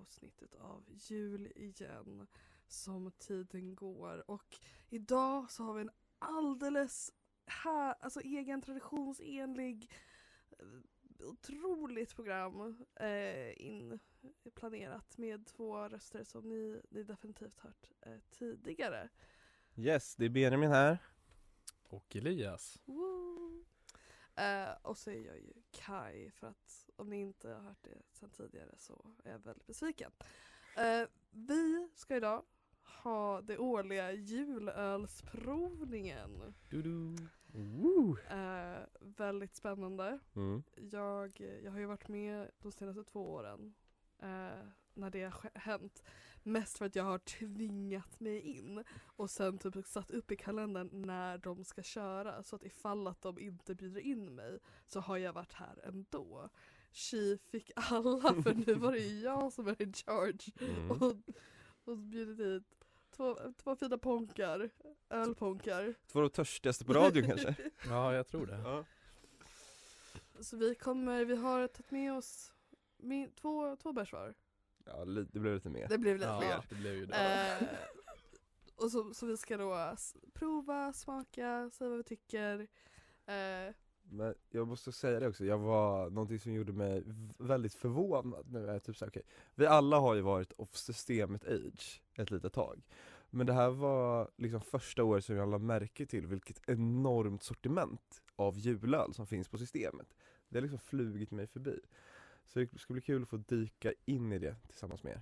Avsnittet av Jul igen som tiden går och idag så har vi en alldeles här, alltså egen traditionsenlig eh, otroligt program eh, inplanerat med två röster som ni, ni definitivt hört eh, tidigare. Yes, det är Benjamin här. Och Elias. Woo! Eh, och så är jag ju Kai för att om ni inte har hört det sedan tidigare så är jag väldigt besviken. Eh, vi ska idag ha det årliga julölsprovningen. Eh, väldigt spännande. Mm. Jag, jag har ju varit med de senaste två åren när det har hänt. Mest för att jag har tvingat mig in och sen typ satt upp i kalendern när de ska köra så att ifall att de inte bjuder in mig så har jag varit här ändå. Tji fick alla för nu var det ju jag som är in charge Mm. och, och bjudit hit två, två fina ponkar, ölponkar. Två av de törstigaste på radion kanske? Ja, jag tror det. Ja. Så vi kommer, vi har tagit med oss min, två, två bärs var. Ja, det blev lite mer. Det blev lite Ja, mer. det blev ju det. Eh, och så, så vi ska då prova, smaka, säga vad vi tycker. Eh, Men jag måste säga det också, jag var, någonting som gjorde mig väldigt förvånad nu är typ såhär, okej Vi alla har ju varit off systemet age ett litet tag Men det här var liksom första året som jag lade märke till vilket enormt sortiment av julöl som finns på systemet Det har liksom flugit mig förbi Så det ska bli kul att få dyka in i det tillsammans med er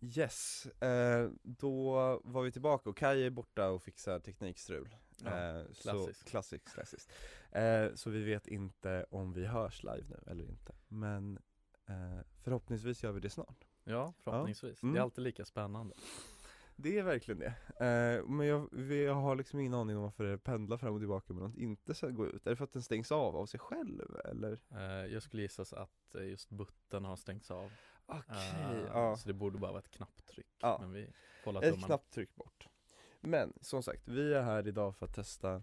Yes, eh, då var vi tillbaka och Kaj är borta och fixar teknikstrul Ja, eh, så, klassiskt. klassiskt, klassiskt. Eh, Så vi vet inte om vi hörs live nu eller inte Men eh, förhoppningsvis gör vi det snart Ja, förhoppningsvis. Mm. Det är alltid lika spännande. Det är verkligen det, eh, men jag, jag har liksom ingen aning om varför det pendlar fram och tillbaka men att inte ska gå ut Är det för att den stängs av av sig själv eller? Eh, Jag skulle gissa så att eh, just butten har stängts av. Okej, Eh, ja Så det borde bara vara ett knapptryck. Ja. Men vi hålla Ett knapptryck bort Men som sagt, vi är här idag för att testa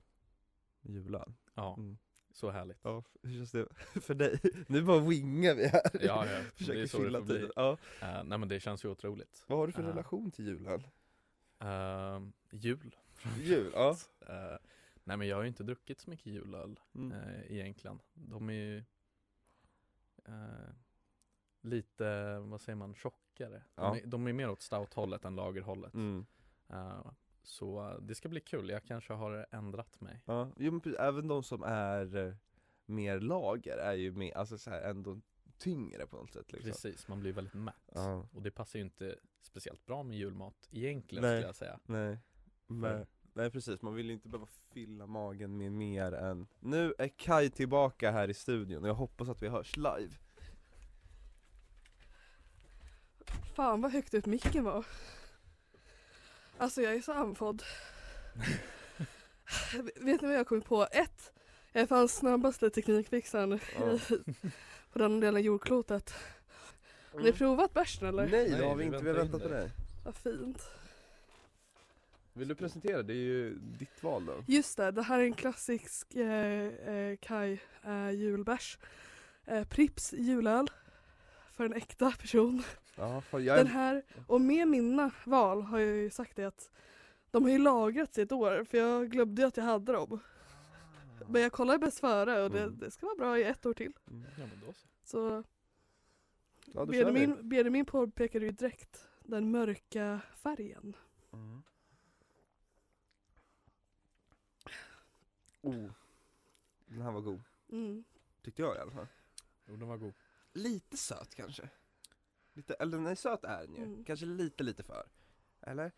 julöl Ja, mm. så härligt. Ja, hur känns det för dig? Nu bara wingar vi här Ja, ja. Det är Försöker så det får bli. tiden ja. Eh, nej men det känns ju otroligt. Vad har du för Ja. relation till julöl? Eh, jul. Jul, ja Eh, nej men jag har ju inte druckit så mycket julöl mm. eh, egentligen. De är ju eh, lite, vad säger man, tjockare. Ja. De, är, de är mer åt stout-hållet än lagerhållet. Mm. Så det ska bli kul, jag kanske har ändrat mig. Ja, jo, men även de som är mer lager är ju mer, alltså så här, ändå tyngre på något sätt liksom. Precis, man blir väldigt mätt. Ja, Och det passar ju inte speciellt bra med julmat egentligen Nej. skulle jag säga. nej men, Nej precis, man vill ju inte behöva fylla magen med mer än Nu är Kai tillbaka här i studion och jag hoppas att vi hörs live fan vad högt upp micken var. Alltså jag är så andfådd. Vet ni vad jag kommit på? Ett, jag är fan snabbaste teknikfixaren Ja. på den delen av jordklotet. Har ni provat bärsen eller? Nej det har vi vi inte, vi har väntar väntat in på dig. dig Vad fint. Vill du presentera? Det är ju ditt val då Just det, det här är en klassisk eh, eh, Kai eh, julbärs. Eh, Prips julöl. För en äkta person. Ja, fan, jag Den är... här, och med mina val har jag ju sagt det att de har ju lagrats i ett år för jag glömde ju att jag hade dem. Men jag kollade bäst före och det, Mm. det ska vara bra i ett år till. Mm. Ja men då så. Så Ja. Benjamin, Benjamin påpekade ju direkt den mörka färgen. Mm. Oh, den här var god, Mm. tyckte jag i alla fall Jo den var god. Lite söt kanske Lite, eller nej söt är den ju, Mm. kanske lite lite för Eller?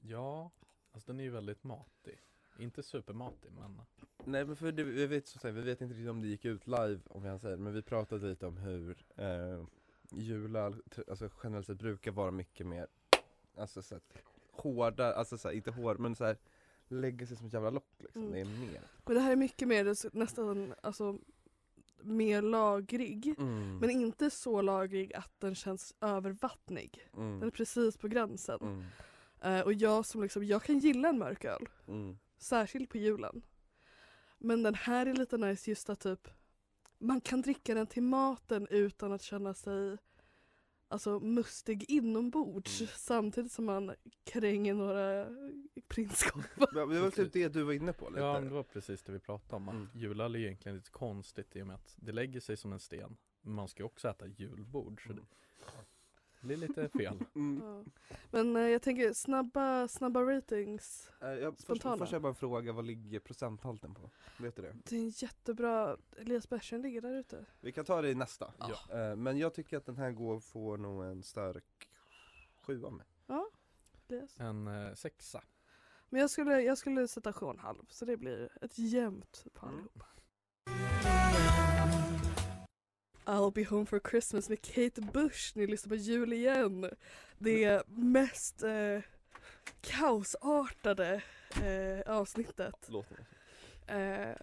Ja, alltså den är ju väldigt matig. Inte supermatig men Nej men för det, vi, vet, så att säga, vi vet inte riktigt om det gick ut live om jag säger men vi pratade lite om hur eh, jular, alltså generellt sett brukar vara mycket mer Alltså så att, hårda, alltså så här, inte hård men så här lägger sig som ett jävla lock liksom, Mm. det är mer Men det här är mycket mer nästan alltså mer lagrig. mm. Men inte så lagrig att den känns övervattnig. mm. Den är precis på gränsen. Mm. Eh, och jag som liksom, jag kan gilla en mörk öl. Mm. Särskilt på julen. Men den här är lite nice just att typ man kan dricka den till maten utan att känna sig alltså mustig inombords Mm. samtidigt som man kränger några prinskorvar. Ja, Det var typ det du var inne på lite Ja det var precis det vi pratade om. Att Mm. julöl är egentligen lite konstigt i och med att det lägger sig som en sten. Men man ska ju också äta julbord så det blir lite fel. Mm. Ja. Men eh, jag tänker snabba, snabba ratings. Eh, jag, först, Spontana. först jag bara en fråga, vad ligger procenthalten på? Vet du det? Det är en jättebra, Elias Bergström ligger där ute. Vi kan ta det i nästa Ja. Eh, Men jag tycker att den här går, får nog en stark sjua med Elias. En eh, sexa. Men jag skulle, jag skulle sätta sju och en halv så det blir ett jämnt på Mm. allihopa. I'll be home for Christmas med Kate Bush. Ni lyssnar på jul igen. Det mest eh, kaosartade eh, avsnittet eh,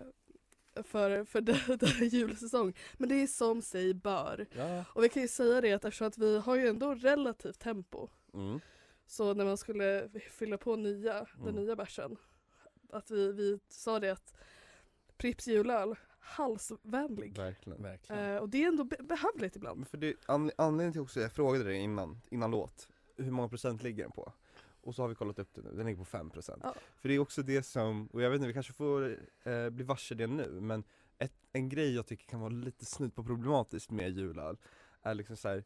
för, för här julsäsong. Men det är som sig bör. Ja. Och vi kan ju säga det att eftersom att vi har ju ändå relativt tempo. mm. Så när man skulle fylla på nya, den Mm. nya bärsen. Att vi, vi sa det att Pripps julöl, halsvänlig. Verkligen Verkligen. Eh, och det är ändå be- behövligt ibland. Men för det, an, anledningen till också, jag frågade dig innan, innan låt, hur många procent ligger den på? Och så har vi kollat upp det nu, den ligger på 5% Ja. För det är också det som, och jag vet inte, vi kanske får eh, bli varse det nu, men ett, en grej jag tycker kan vara lite snudd på problematiskt med julöl är liksom så här.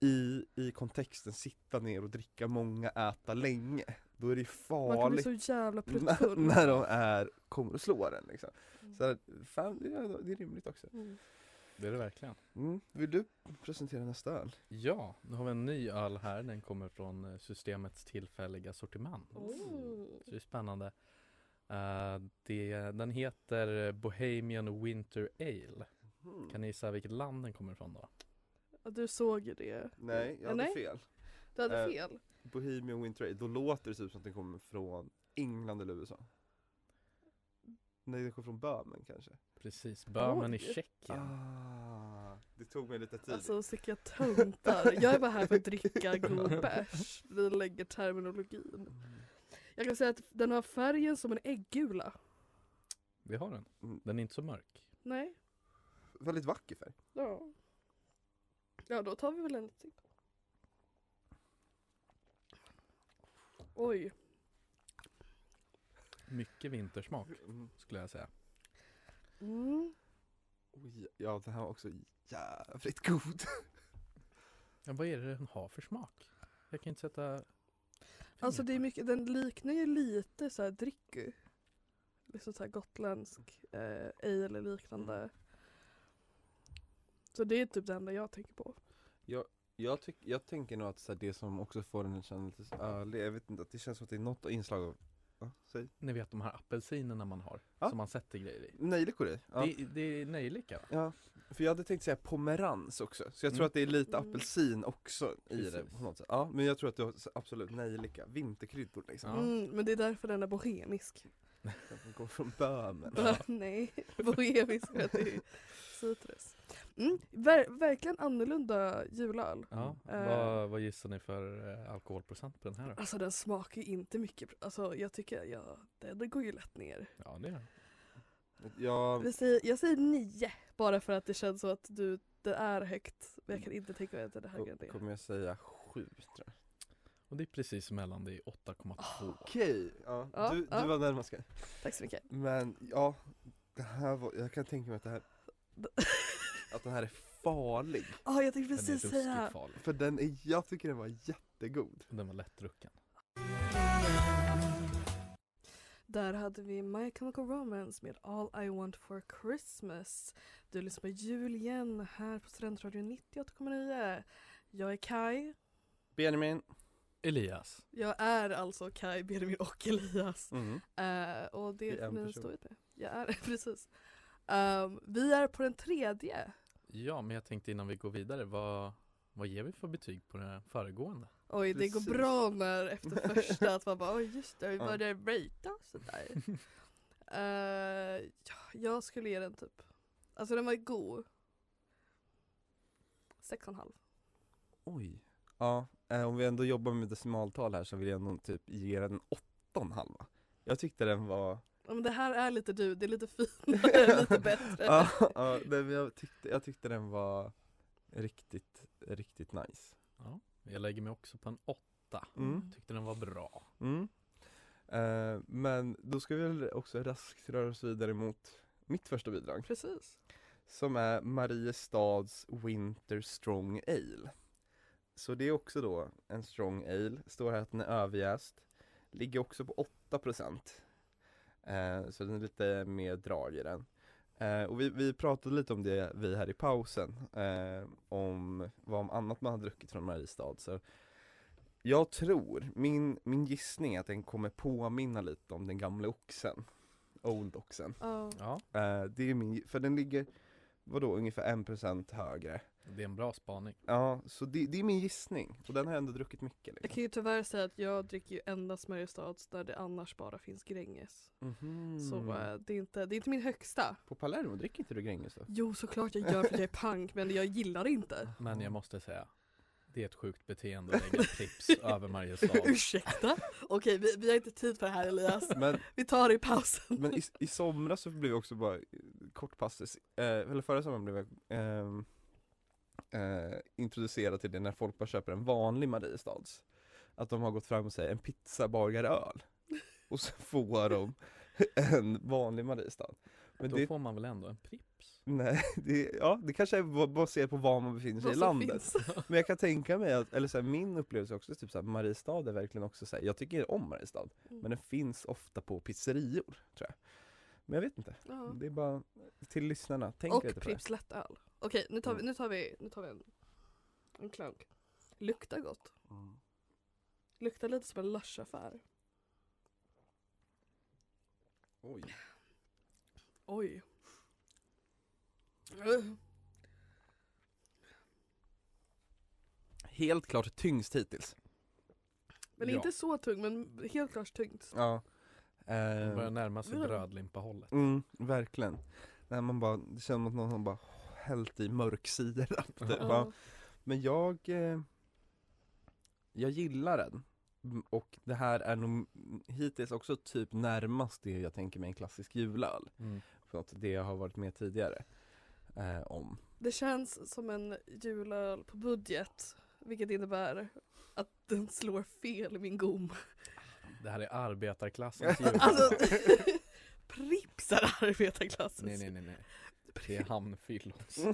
I, i kontexten sitta ner och dricka många, äta länge. Då är det Man kan bli farligt så jävla när, pruttfull. när de är, kommer att slå den liksom. Mm. Så här, fan, det, är, det är rimligt också. Mm. Det är det verkligen. Mm. Vill du presentera nästa öl? Ja, nu har vi en ny öl här. Den kommer från eh, systemets tillfälliga sortiment. Oh. Så det är spännande. Eh, det, den heter Bohemian Winter Ale. Mm. Kan ni gissa vilket land den kommer ifrån då? Ja, du såg ju det. Nej, jag hade nej. fel. Du hade Eh, fel. Bohemian Winter då låter det typ som att den kommer från England eller USA. Nej, den kommer från Böhmen kanske. Precis, Böhmen i Oj. Tjeckien. Ah, det tog mig lite tid. Alltså vilka töntar. Jag är bara här för att dricka god bärs. Vi lägger terminologin. Jag kan säga att den har färgen som en äggula. Det har den. Mm. Den är inte så mörk. Nej. Väldigt vacker färg. Ja. Ja, då tar vi väl en till. Oj. Mycket vintersmak Mm. skulle jag säga. Mm. Oj, ja, den här var också jävligt god. Ja, vad är det den har för smak? Jag kan inte sätta Alltså det är mycket, den liknar ju lite så här dricky. Liksom så här gotländsk eh, ale liknande. Så det är typ det enda jag tänker på. Jag, tyck, jag tänker nog att så här, det som också får den att känna lite ölig, jag vet inte, att det känns som att det är något inslag av, ja, säg. Ni vet de här apelsinerna man har, Ja. som man sätter grejer i. Nejlikor i. Ja. Det, det är nejlika va? ja, för jag hade tänkt säga pomerans också, så jag tror Mm. att det är lite Mm. apelsin också i det Precis. på något sätt. Ja, men jag tror att du har s- absolut nejlika, vinterkryddor liksom. Mm, men det är därför den är bohemisk. De går från Böhmen. Bö- Nej, bohemisk för att det är citrus. Mm, ver- verkligen annorlunda julöl. Ja, Eh. vad, vad gissar ni för eh, alkoholprocent på den här då? Alltså den smakar ju inte mycket. Alltså jag tycker, ja, det, det går ju lätt ner. Ja det är den. Ja, Vi säger, jag säger nio, bara för att det känns så att du, det är högt. Men jag kan inte tänka mig att det är högre än det. kommer jag säga sju tror jag. Och det är precis mellan, det är 8,2. Okej, ja, Ja, du, ja. du var närmast. Tack så mycket. Men ja, det här var, jag kan tänka mig att det här Att den här är farlig Ja, jag tänkte Den är precis ruskigt säga. farlig. För den är, jag tycker den var jättegod den var lättdrucken. Där hade vi My Chemical Romance med All I Want For Christmas. Du lyssnar på jul igen här på Studentradion 98,9. Jag är Kai. Benjamin. Elias. Jag är alltså Kai, Benjamin och Elias. Mm. Eh, och det ni person. stå ut med. Jag är precis. Ehm, vi är på den tredje. Ja, men jag tänkte innan vi går vidare, vad, vad ger vi för betyg på den här föregående? Oj, det går Precis. bra när efter första att man bara oj just det, vi Ja. började rata och sådär. uh, ja, jag skulle ge den typ, alltså den var god. Sex och en halv. Oj. Ja, eh, om vi ändå jobbar med decimaltal här så vill jag nog typ ge den åtta och en halva. Jag tyckte den var, Ja, men det här är lite du, det är lite finare, lite bättre. ja, ja men jag, tyckte, jag tyckte den var riktigt, riktigt nice. Ja, jag lägger mig också på en åtta. Mm. Tyckte den var bra. Mm. Eh, men då ska vi väl också raskt röra oss vidare mot mitt första bidrag. Precis. Som är Mariestads Winter Strong Ale. Så det är också då en strong ale, står här att den är överjäst. Ligger också på 8% eh, Så den är lite mer drag i den. Eh, och vi, vi pratade lite om det vi här i pausen, eh, om vad annat man har druckit från Mariestad. Så jag tror, min, min gissning är att den kommer påminna lite om den gamla oxen. Old oxen. Ja. Ja, Eh, det är min, för den ligger, vadå, ungefär 1% högre. Det är en bra spaning. Ja, så det, det är min gissning. Och den har jag ändå druckit mycket Jag liksom. kan ju tyvärr säga att jag dricker ju endast Mariestads där det annars bara finns Gränges. Mhm. Så eh, det, är inte, det är inte min högsta. På Palermo dricker inte du Gränges då? Jo såklart jag gör för att jag är punk men jag gillar det inte. Men jag måste säga, det är ett sjukt beteende att lägga Pripps över Mariestad. Ursäkta? Okej vi, vi har inte tid för det här Elias. Men, Vi tar det i pausen. men i, i somras så blev jag också bara, kort passus, eh, eller förra sommaren blev jag ehm, eh, introducerad till det när folk bara köper en vanlig Mariestads. Att de har gått fram och säger en pizza, bagare, öl. Och så får de en vanlig Mariestad. Men Då det, får man väl ändå en Pripps? nej, det, ja, det kanske är ba- baserat på var man befinner sig i landet. finns. Men jag kan tänka mig att, eller så här, min upplevelse också, typ så här, Mariestad är verkligen också så här, jag tycker om Mariestad, men den finns ofta på pizzerior, tror jag. Men jag vet inte, Ja. det är bara till lyssnarna, tänk Och lite på. Pripps lättöl. Okej nu tar vi, Mm. nu tar vi, nu tar vi en, en klunk. Luktar gott. Mm. Luktar lite som en lunchaffär. Oj. Oj. Uh. Helt klart tyngst hittills. Men Ja. inte så tung men helt klart tungt. Ja. Den börjar Eh, närma sig brödlimpa-hållet. mm, verkligen. När man bara, det känns som att någon bara hällt i mörk. Ja. Bara, Men jag, eh, jag gillar den. Mm, Och det här är nog hittills också typ närmast det jag tänker mig en klassisk julöl. Mm. För att det jag har varit med tidigare eh, om. Det känns som en julöl på budget. Vilket innebär att den slår fel i min gom. Det här är arbetarklassens jul. Alltså Pripps är arbetarklassens. nej, nej, nej, nej. Det är hamnfyllos.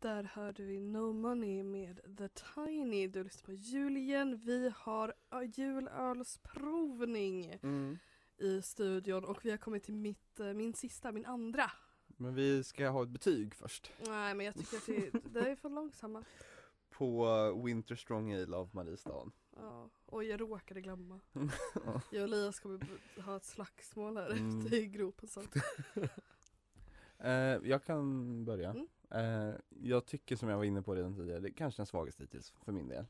Där hörde vi No Money med The Tiny. Du lyssnar på jul igen. Vi har julölsprovning Mm. i studion och vi har kommit till mitt, eh, min sista, min andra. Men vi ska ha ett betyg först. Nej men jag tycker att det, det är för långsamma. På eh, Winter Strong Ale av Mariestad. Ja. Oj jag råkade glömma. Jag och Elias kommer ha ett slagsmål här Mm. ute i gropen sen. Eh, jag kan börja. Mm. Eh, jag tycker som jag var inne på redan tidigare, det är kanske den svagaste hittills för min del.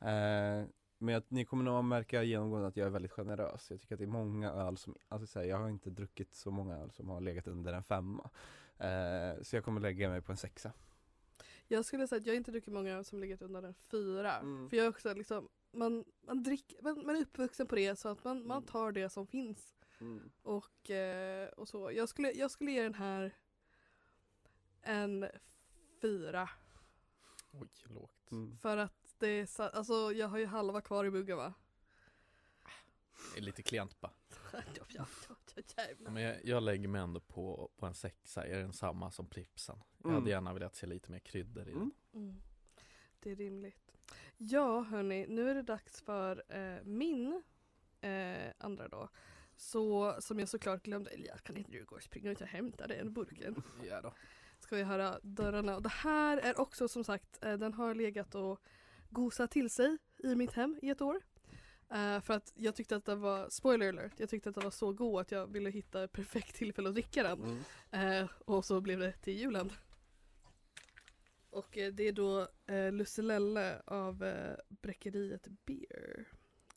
Eh, men att ni kommer nog märka genomgående att jag är väldigt generös. Jag tycker att det är många öl som, alltså så här, jag har inte druckit så många öl som har legat under en femma. Eh, så jag kommer lägga mig på en sexa. Jag skulle säga att jag inte druckit många öl som legat under en fyra. Mm. För jag är också liksom, man, man, drick, man, man är uppvuxen på det så att man, man Mm. tar det som finns. Och, eh, och så. Jag skulle, jag skulle ge den här en fyra. Oj, lågt. Mm. För att det är så, alltså jag har ju halva kvar i muggen va? Det är lite klent bara. Men jag, jag lägger mig ändå på, på en sexa, är den samma som Pripsen? Jag Mm. hade gärna velat se lite mer kryddor i den. Mm. Mm. Det är rimligt. Ja hörni, nu är det dags för eh, min eh, andra då. Så som jag såklart glömde, Elias kan inte du gå och springa ut och hämta den burken? Ja då. Ska vi höra dörrarna. Och det här är också som sagt, eh, den har legat och gosat till sig i mitt hem i ett år. Eh, för att jag tyckte att den var, spoiler alert, jag tyckte att den var så god att jag ville hitta perfekt tillfälle att dricka den. Mm. Eh, och så blev det till julen. Och eh, det är då eh, Lusselelle av eh, Bräckeriet Beer.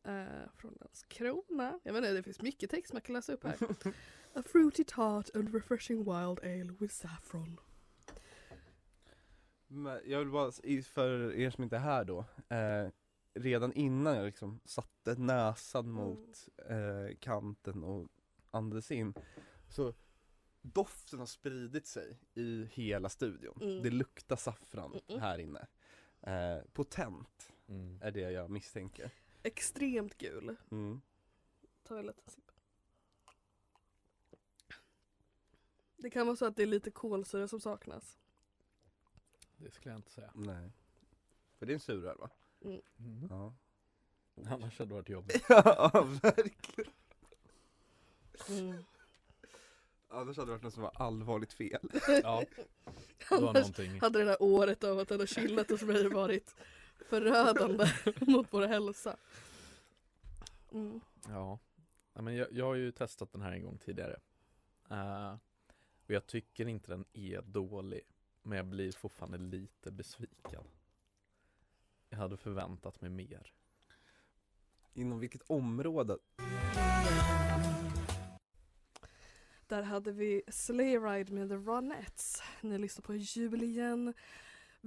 Eh, från Landskrona. Jag vet inte, det finns mycket text man kan läsa upp här. A fruity tart and refreshing wild ale with saffron. Men jag vill bara, för er som inte är här då, eh, redan innan jag liksom satte näsan mot eh, kanten och andades in, så doften har spridit sig i hela studion. Mm. Det luktar saffran Mm-mm. här inne. Eh, potent Mm. är det jag misstänker. Extremt gul. Mm. Ta en liten sipp. Det kan vara så att det är lite kolsyra som saknas. Det skulle jag inte säga. Nej. För det är en suröl va? Mm. Ja. Annars hade det varit jobbigt. ja, verkligen. Mm. Annars hade det varit något som var allvarligt fel. Ja, det var Annars någonting. hade det där året av att den har chillat hos mig varit förödande mot vår hälsa. Mm. Ja, men jag, jag har ju testat den här en gång tidigare. Eh, och jag tycker inte den är dålig. Men jag blir fortfarande lite besviken. Jag hade förväntat mig mer. Inom vilket område? Där hade vi Sleigh Ride med The Ronettes. Ni lyssnar på jul igen.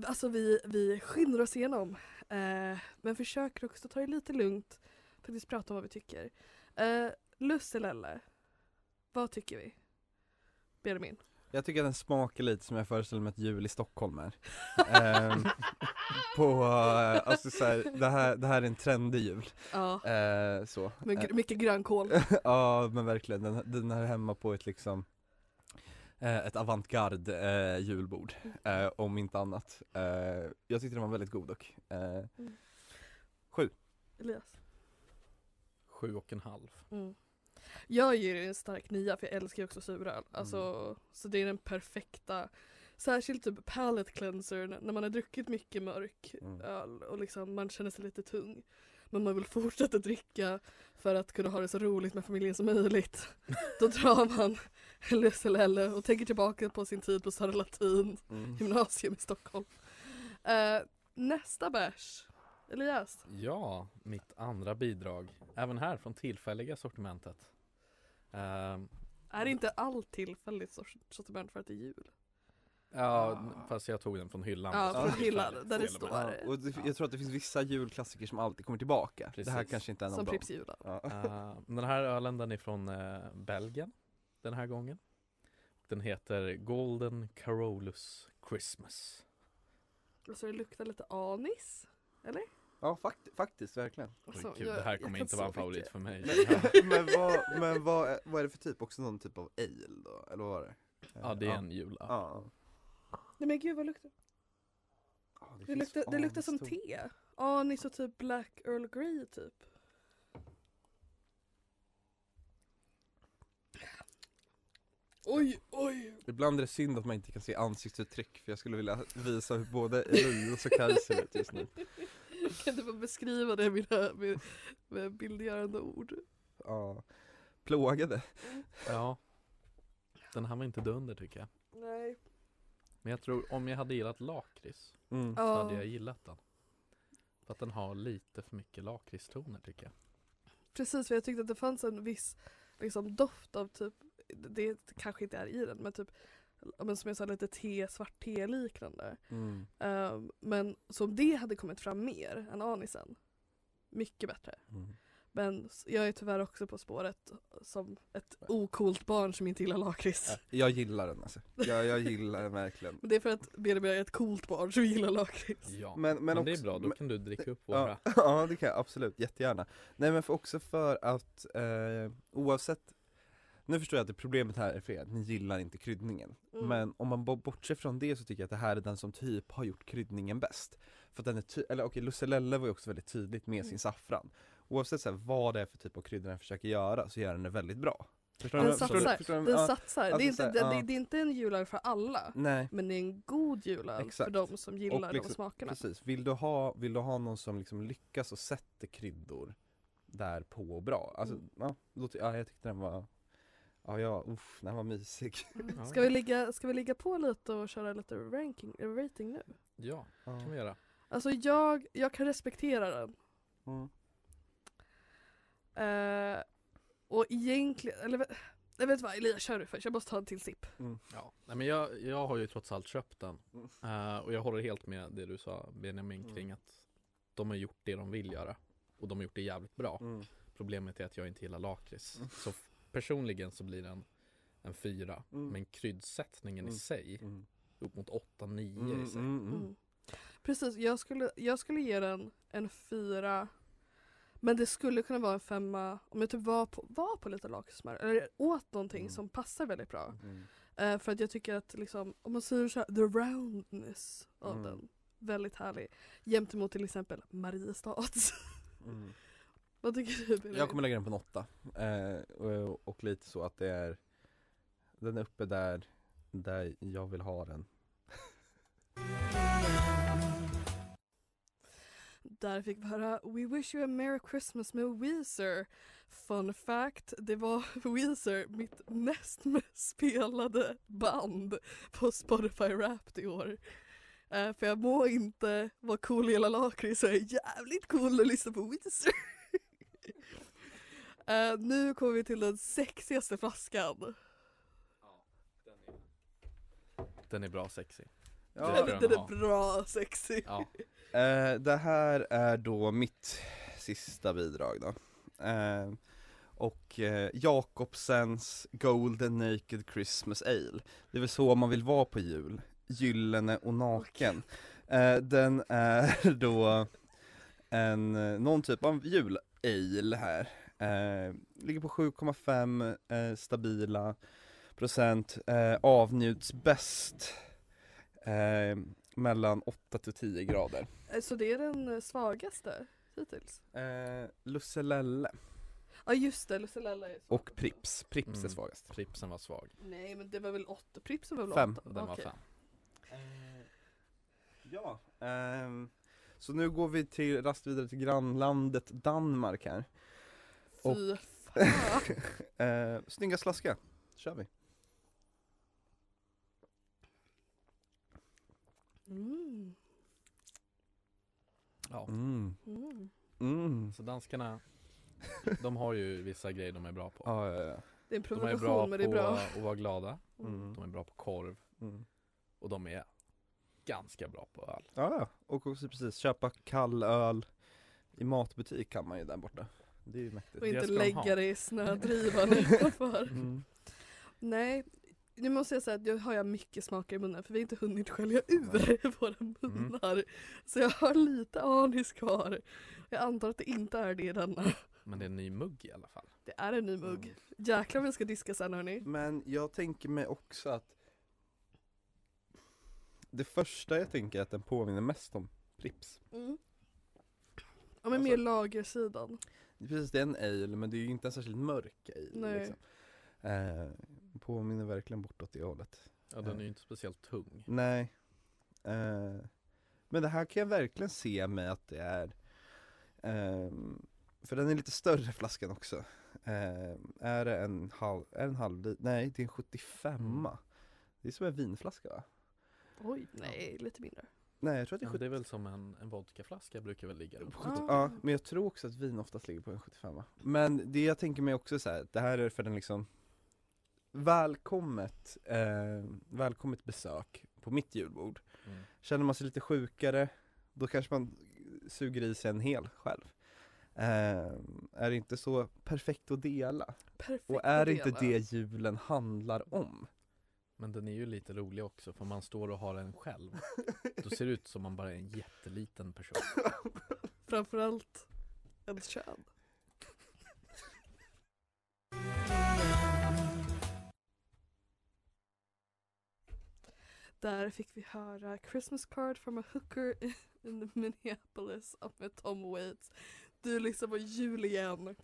Alltså vi, vi skyndar oss igenom. Eh, men försöker också ta det lite lugnt. Faktiskt prata om vad vi tycker. Eh, Lusselelle. Vad tycker vi? Benjamin. Jag tycker att den smakar lite som jag föreställer mig att jul i Stockholm är. Ehm, på, eh, alltså så här, det, här, det här är en trendig jul. Ja, Eh, så. Eh, gr- mycket grönkål. ja men verkligen, den, den är hemma på ett liksom eh, ett avantgarde eh, julbord, eh, om inte annat. Eh, jag tyckte den var väldigt god dock. Eh, Elias. Sju och en halv. Mm. Jag ger det en stark nia för jag älskar ju också suröl. Alltså, Så det är den perfekta Särskilt typ palate cleanser när man har druckit mycket mörk Mm. öl och liksom man känner sig lite tung. Men man vill fortsätta dricka för att kunna ha det så roligt med familjen som möjligt. Då drar man Lusselelle och tänker tillbaka på sin tid på Södra Latin mm. gymnasium i Stockholm. Eh, nästa bärs. Elias. Ja, mitt andra bidrag. Även här från tillfälliga sortimentet. Ehm, Är inte allt tillfälligt sort- sortiment för att det är jul? ja, fast jag tog den från hyllan. Ja, från hyllan, där det står. Ja, och det, jag tror att det finns vissa julklassiker som alltid kommer tillbaka. Det här Precis. kanske inte är någon Som. Pripps-julen. Ja. Eh, den här ölen den är från eh, Belgien den här gången. Den heter Golden Carolus Christmas. Och så det luktar lite anis. Eller? Ja fakt- faktiskt, verkligen. Alltså, gud, jag- det här kommer inte vara en favorit mycket. för mig. men vad, men vad, är, vad är det för typ? Också någon typ av ale då? Eller vad var det? Ja, det är en jul. Ja. Nej men gud vad luktar det? luktar, det luktar som te. Anis och typ black Earl Grey typ. Oj, oj! Ibland är det synd att man inte kan se ansiktsuttryck för jag skulle vilja visa hur både Elias och Kaj ser ut just nu. Kan du bara beskriva det med, med, med bildgörande ord? Ja. Plågade. ja. Den här var inte dunder tycker jag. Nej. Men jag tror om jag hade gillat lakrits Mm. så Ja, hade jag gillat den. För att den har lite för mycket lakritstoner tycker jag. precis för jag tyckte att det fanns en viss liksom, doft av typ, det kanske inte är i den men typ men som jag sa lite te, svart te liknande. Mm. Um, men som det hade kommit fram mer än anisen. Mycket bättre. Mm. Men jag är tyvärr också på spåret som ett okult barn som inte gillar lakrits. Jag gillar den alltså. Jag, jag gillar den verkligen. Men det är för att Benjamin är ett coolt barn som gillar lakrits. Ja, Men, men, men, det är också- bra. Då men- kan du dricka upp våra. Ja, ja det kan jag absolut, jättegärna. Nej men för också för att eh, oavsett Nu förstår jag att det problemet här är för er, att ni gillar inte kryddningen. Mm. Men om man bo- bortser från det så tycker jag att det här är den som typ har gjort kryddningen bäst. För att den är ty- eller okej, Lusselelle var ju också väldigt tydligt med Mm. sin saffran. Oavsett så här, vad det är för typ av krydda den försöker göra så gör den det väldigt bra. Förstår Den du- förstår du- satsar. förstår du- Den ja, satsar, det, alltså är inte, så här, det, ja. det, det är inte en julöl för alla. Nej, Men det är en god julöl Exakt. för de som gillar Och liksom- de smakerna. precis. Vill du, ha, vill du ha någon som liksom lyckas och sätter kryddor där på och bra? Alltså, Mm. ja, då, ja, jag tyckte den var Ja, ja, uff, den var mysig. Ja. Ska, vi ligga, ska vi ligga på lite och köra lite ranking, eh, rating nu? Ja, kan vi göra. Alltså jag, jag kan respektera den. Mm. Eh, och egentligen, eller vet- jag vet vad, Elias kör du först, jag måste ta en till sipp. Ja. Nej, men jag, jag har ju trots allt köpt den. Mm. Eh, och jag håller helt med det du sa Benjamin Mm. kring att de har gjort det de vill göra. Och de har gjort det jävligt bra. Mm. Problemet är att jag inte gillar lakrits. Mm. Så personligen så blir den en fyra. Mm. Men kryddsättningen Mm. i sig, Mm. upp mot 8-9 Mm, i sig. mm, mm. Mm. Precis, jag skulle, jag skulle ge den en fyra. Men det skulle kunna vara en femma om jag typ var på, var på lite lakritssmör eller åt någonting Mm. som passar väldigt bra. Mm. Eh, för att jag tycker att liksom, om man säger så här, the roundness av Mm. den, väldigt härlig. Jämt emot till exempel Mariestads. Vad tycker du Benjamin? Jag kommer lägga den på en åtta. Eh, och, och lite så att det är Den är uppe där, där jag vill ha den. Där fick vi höra We wish you a merry Christmas med Weezer. Fun fact, det var Weezer mitt näst mest spelade band på Spotify Wrapped i år. Eh, för jag må inte vara cool och gilla lakrits så jag är jävligt cool att lyssna på Weezer. Eh, nu kommer vi till den sexigaste flaskan. Den är bra sexy. Ja, Det den, den den är bra sexy. Ja, Eh, det här är då mitt sista bidrag då. Eh, och eh, Jakobsens Golden Naked Christmas Ale. Det är väl så man vill vara på jul. Gyllene och naken. Eh, den är då en, någon typ av jul-ale här. Eh, ligger på 7,5 eh, stabila procent. Eh, avnjuts bäst eh, mellan 8 till 10 grader. Eh, Så det är den eh, svagaste hittills? Eh, Lusselelle Ja just det, Lucellella är svag. och Prips. Prips är Mm. svagast. Pripsen var svag. Nej men det var väl åtta, Pripsen var väl Fem. åtta? Den var Okej. fem. Ja, ehm, så nu går vi till, rast vidare till grannlandet Danmark här. Och- Fy fan. eh, snygga slaska, kör vi. Mm. Ja. Mm. Mm. Mm. Så danskarna, de har ju vissa grejer de är bra på. Ja, ja, ja. Det är en De är bra provokation men det är på bra. att vara glada, Mm. de är bra på korv Mm. och de är ganska bra på öl. Ja, och också precis köpa kall öl i matbutik kan man ju där borta. Det är ju mäktigt. Och inte ska de lägga ha. det i snödrivan utanför. Mm. Nej, nu måste jag säga att nu har jag mycket smaker i munnen för vi har inte hunnit skölja ur våra munnar. Så jag har lite anis kvar. Jag antar att det inte är det i denna. Men det är en ny mugg i alla fall. Det är en ny mugg. Jäklar vad vi ska diska sen hörni. Men jag tänker mig också att det första jag tänker är att den påminner mest om Prips. Mm. Ja men Alltså- mer lagersidan. Precis, det är en ale men det är ju inte en särskilt mörk ale Nej. liksom. eh, Påminner verkligen bortåt det hållet Ja den är ju inte speciellt tung. Nej eh, Men det här kan jag verkligen se med att det är ehm, För den är lite större flaskan också Ehm, Är det en halv, är det en halv Nej det är en 75 Mm. Det är som en vinflaska va? Oj, nej lite mindre. Nej jag tror att det är Ja, 70 det är väl som en, en vodkaflaska brukar väl ligga runt. 70, Ah. Ja, men jag tror också att vin oftast ligger på en 75 Men det jag tänker mig också så här, det här är för den liksom Välkommet, eh, välkommet besök på mitt julbord Mm. Känner man sig lite sjukare, då kanske man suger i sig en hel själv eh, Är det inte så perfekt att dela? Perfekt Och är att det inte dela. det julen handlar om? Men den är ju lite rolig också för man står och har en själv Då ser det ut som man bara är en jätteliten person Framförallt ens kön Där fick vi höra Christmas card from a hooker in Minneapolis med Tom Waits. Du lyssnar på jul igen.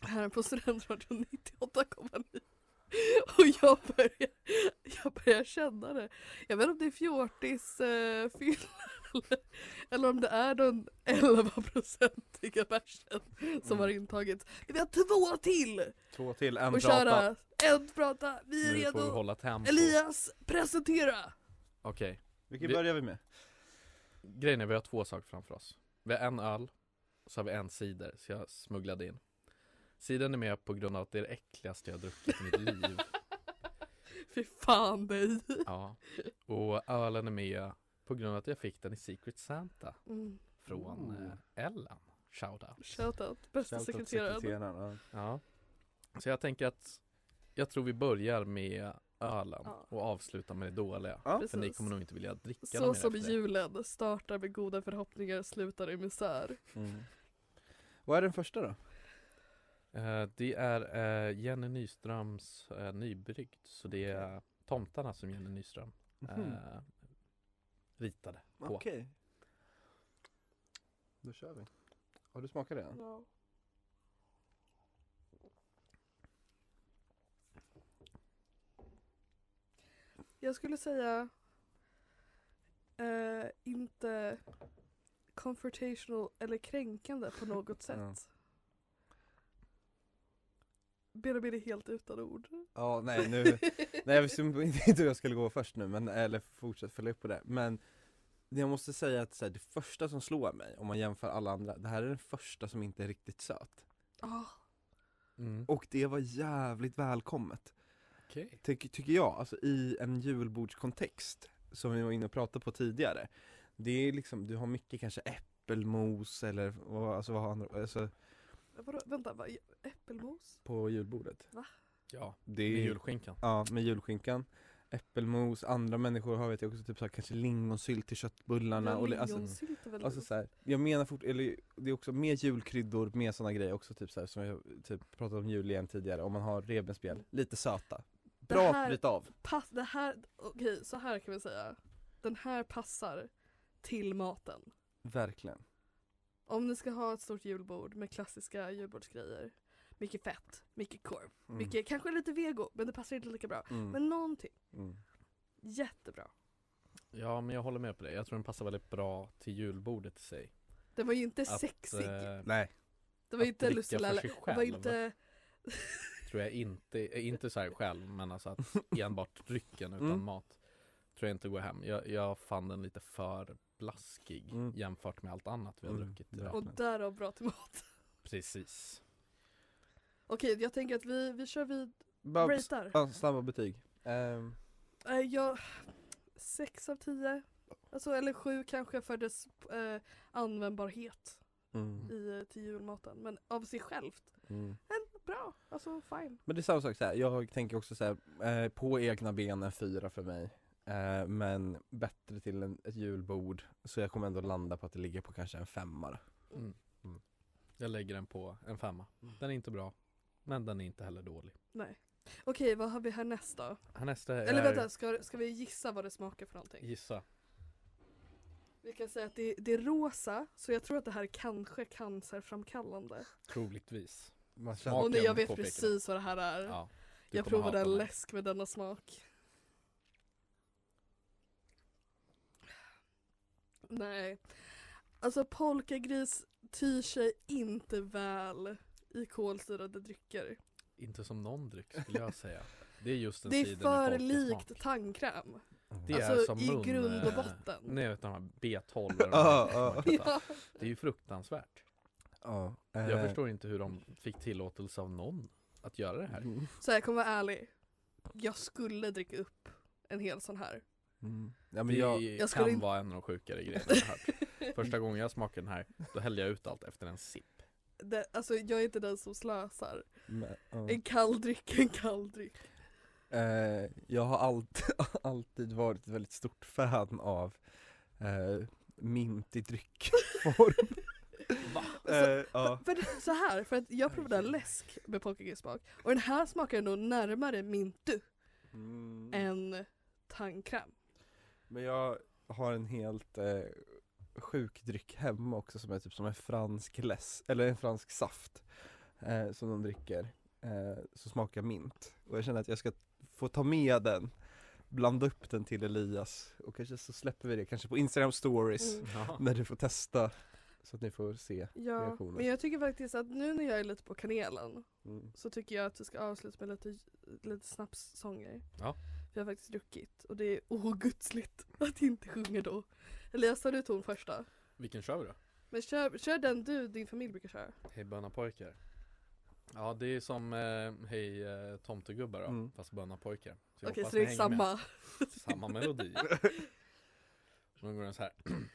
Här på Studentradion 98,9. Och jag börjar, jag börjar känna det. Jag vet inte om det är fjortis eh, eller, eller om det är den 11-procentiga bärsen som Mm. har intagits. Vi har två till Två till, en och prata. köra. En prata, vi är Nu får vi redo. hålla tempo. Elias, presentera! Okej, Vilken Vi- börjar vi med? grejen är vi har två saker framför oss. Vi har en öl, och så har vi en cider, så jag smugglade in. Cidern är med på grund av att det är det äckligaste jag har druckit i mitt liv. Fy fan dig. Ja. Och ölen är med på grund av att jag fick den i Secret Santa Mm. från Ooh. eh, Ellen. Shoutout. Shoutout, bästa Shoutout sekreteraren. sekreteraren, ja. Ja. Så jag tänker att jag tror vi börjar med ölen Ja. och avslutar med det dåliga. Ja. För ni kommer nog inte vilja dricka Så som julen startar med goda förhoppningar slutar i misär. Mm. Vad är den första då? Eh, Det är eh, Jenny Nyströms eh, nybryggd, så det är tomtarna som Jenny Nyström eh, ritade på. Okej. Då kör vi. Har du smakat det? Jag skulle säga eh, inte confrontational eller kränkande på något sätt. Ja. Benjamin är helt utan ord. Ja, nej nu, nej jag visste inte hur jag skulle gå först nu men, eller fortsätt följa upp på det Men jag måste säga att så här, det första som slår mig om man jämför alla andra, det här är den första som inte är riktigt söt Ah, Mm. Och det var jävligt välkommet Okej. Ty, tycker jag, alltså i en julbordskontext Som vi var inne och pratade på tidigare Det är liksom, du har mycket kanske äppelmos eller vad, alltså vad har andra, alltså vadå, vänta, vad, äppelmos? på julbordet Ja, Det med är, julskinkan. Ja, med julskinkan Äppelmos, andra människor har vet jag också typ så här, kanske lingonsylt till köttbullarna och, li- alltså, Lingonsylt är väl alltså så här, jag menar fort, eller det är också mer julkryddor, mer sådana grejer också typ så här, som jag typ pratat om jul igen tidigare, om man har revbensspjäll, lite söta Bra Det här- bryta av Pass, det här, okej så här kan vi säga. Den här passar till maten. Verkligen Om ni ska ha ett stort julbord med klassiska julbordsgrejer. Mycket fett, mycket korv, Mm. mycket, kanske lite vego men det passar inte lika bra. mm. Men någonting, Mm. jättebra. Ja, men jag håller med på det. Jag tror den passar väldigt bra till julbordet i sig. Den var ju inte Att, sexig. eh, Nej, det var att inte sig Det var inte... tror jag inte, eh, inte så här själv, men alltså att enbart drycken utan Mm. mat tror jag inte går hem. Jag, jag fann den lite för blaskig Mm. jämfört med allt annat vi har Mm, druckit idag. Och därav bra till mat. Precis. Okej, jag tänker att vi, vi kör vid ratear. ja, snabba betyg Ehm, Eh, jag, sex av tio. Alltså, eller sju kanske för dess eh, användbarhet mm, i, eh, till julmaten. Men av sig självt, mm. en bra. Alltså fine. Men det är samma sak så här. jag tänker också så här, eh, på egna ben en fyra för mig eh, Men bättre till en, ett julbord, så jag kommer ändå landa på att det ligger på kanske en femma då. Mm. Mm. Jag lägger den på en femma. Den är inte bra, men den är inte heller dålig. Nej. Okej, vad har vi härnäst då? Här nästa är... Eller vänta, ska, ska vi gissa vad det smakar för någonting? Gissa. Vi kan säga att det, det är rosa, så jag tror att det här är kanske cancerframkallande. Troligtvis. Man. Och nej, jag vet påpekar precis vad det här är. Ja, jag provade en läsk med denna smak. Nej. Alltså polkagris tyr sig inte väl i kolsyrade drycker. Inte som någon dryck skulle jag säga. Det är just en Det är för likt tandkräm. Det är Alltså, som i mun, grund och eh, botten. Nej, vet de här B12 eller Ja, de här- ja. Ja. Det är ju fruktansvärt. Ja, Jag eh, förstår inte hur de fick tillåtelse av någon att göra det här. mm, Så jag kommer vara ärlig. Jag skulle dricka upp en hel sån här. Mm. Ja men Det jag, jag skulle kan inte- vara en av de sjukare grejerna jag hört. Första gången jag smakade den här, då hällde jag ut allt efter en sipp. Det, alltså jag är inte den som slösar. men, ja. En kall dryck, en kall dryck. Eh, jag har alltid, alltid varit ett väldigt stort fan av eh, mint i dryckform Va? eh, ja. För, för så här, för att jag provade en läsk med polkagrismak och den här smakar nog närmare mintu mm. än tandkräm. Men jag har en helt eh, sjuk dryck hemma också som är typ som en fransk läsk, eller en fransk saft eh, som de dricker, eh, som smakar mint. Och jag känner att jag ska få ta med den, blanda upp den till Elias och kanske så släpper vi det kanske på Instagram stories Mm. När du får testa så att ni får se. Ja, reaktioner. men jag tycker faktiskt att nu när jag är lite på kanelen Mm. så tycker jag att vi ska avsluta med lite, lite snapssånger. Ja. Jag har faktiskt druckit och det är ogudsligt att inte sjunga då. Elias, tar du ton första? Vilken kör vi då? Men kör, kör den du din familj brukar köra. Hej böna pojkar. Ja det är som eh, Hej eh, tomtegubbar då, Mm. fast böna pojkar. Så jag Okej, hoppas så det är hänger med. samma. Samma melodi. Så nu går den så här.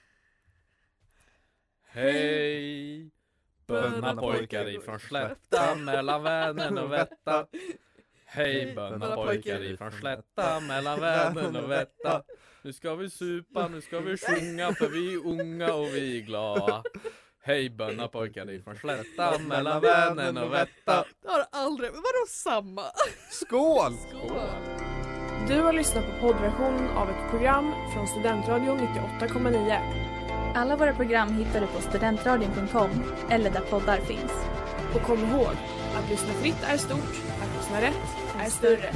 Hej böna pojkar ifrån Slätta mellan Vänern och Vätta. Hej böna pojkar ifrån Slätta mellan Vänern och Vätta. Nu ska vi supa, nu ska vi sjunga för vi är unga och vi är glada. Hej böna pojkar ifrån Slätta mellan Vänern och Vätta. Det har aldrig, men vadå samma? Skål! Skål! Du har lyssnat på poddversionen av ett program från Studentradion 98,9. Alla våra program hittar du på studentradion.com eller där poddar finns. Och kom ihåg, att lyssna fritt är stort, att lyssna rätt är större.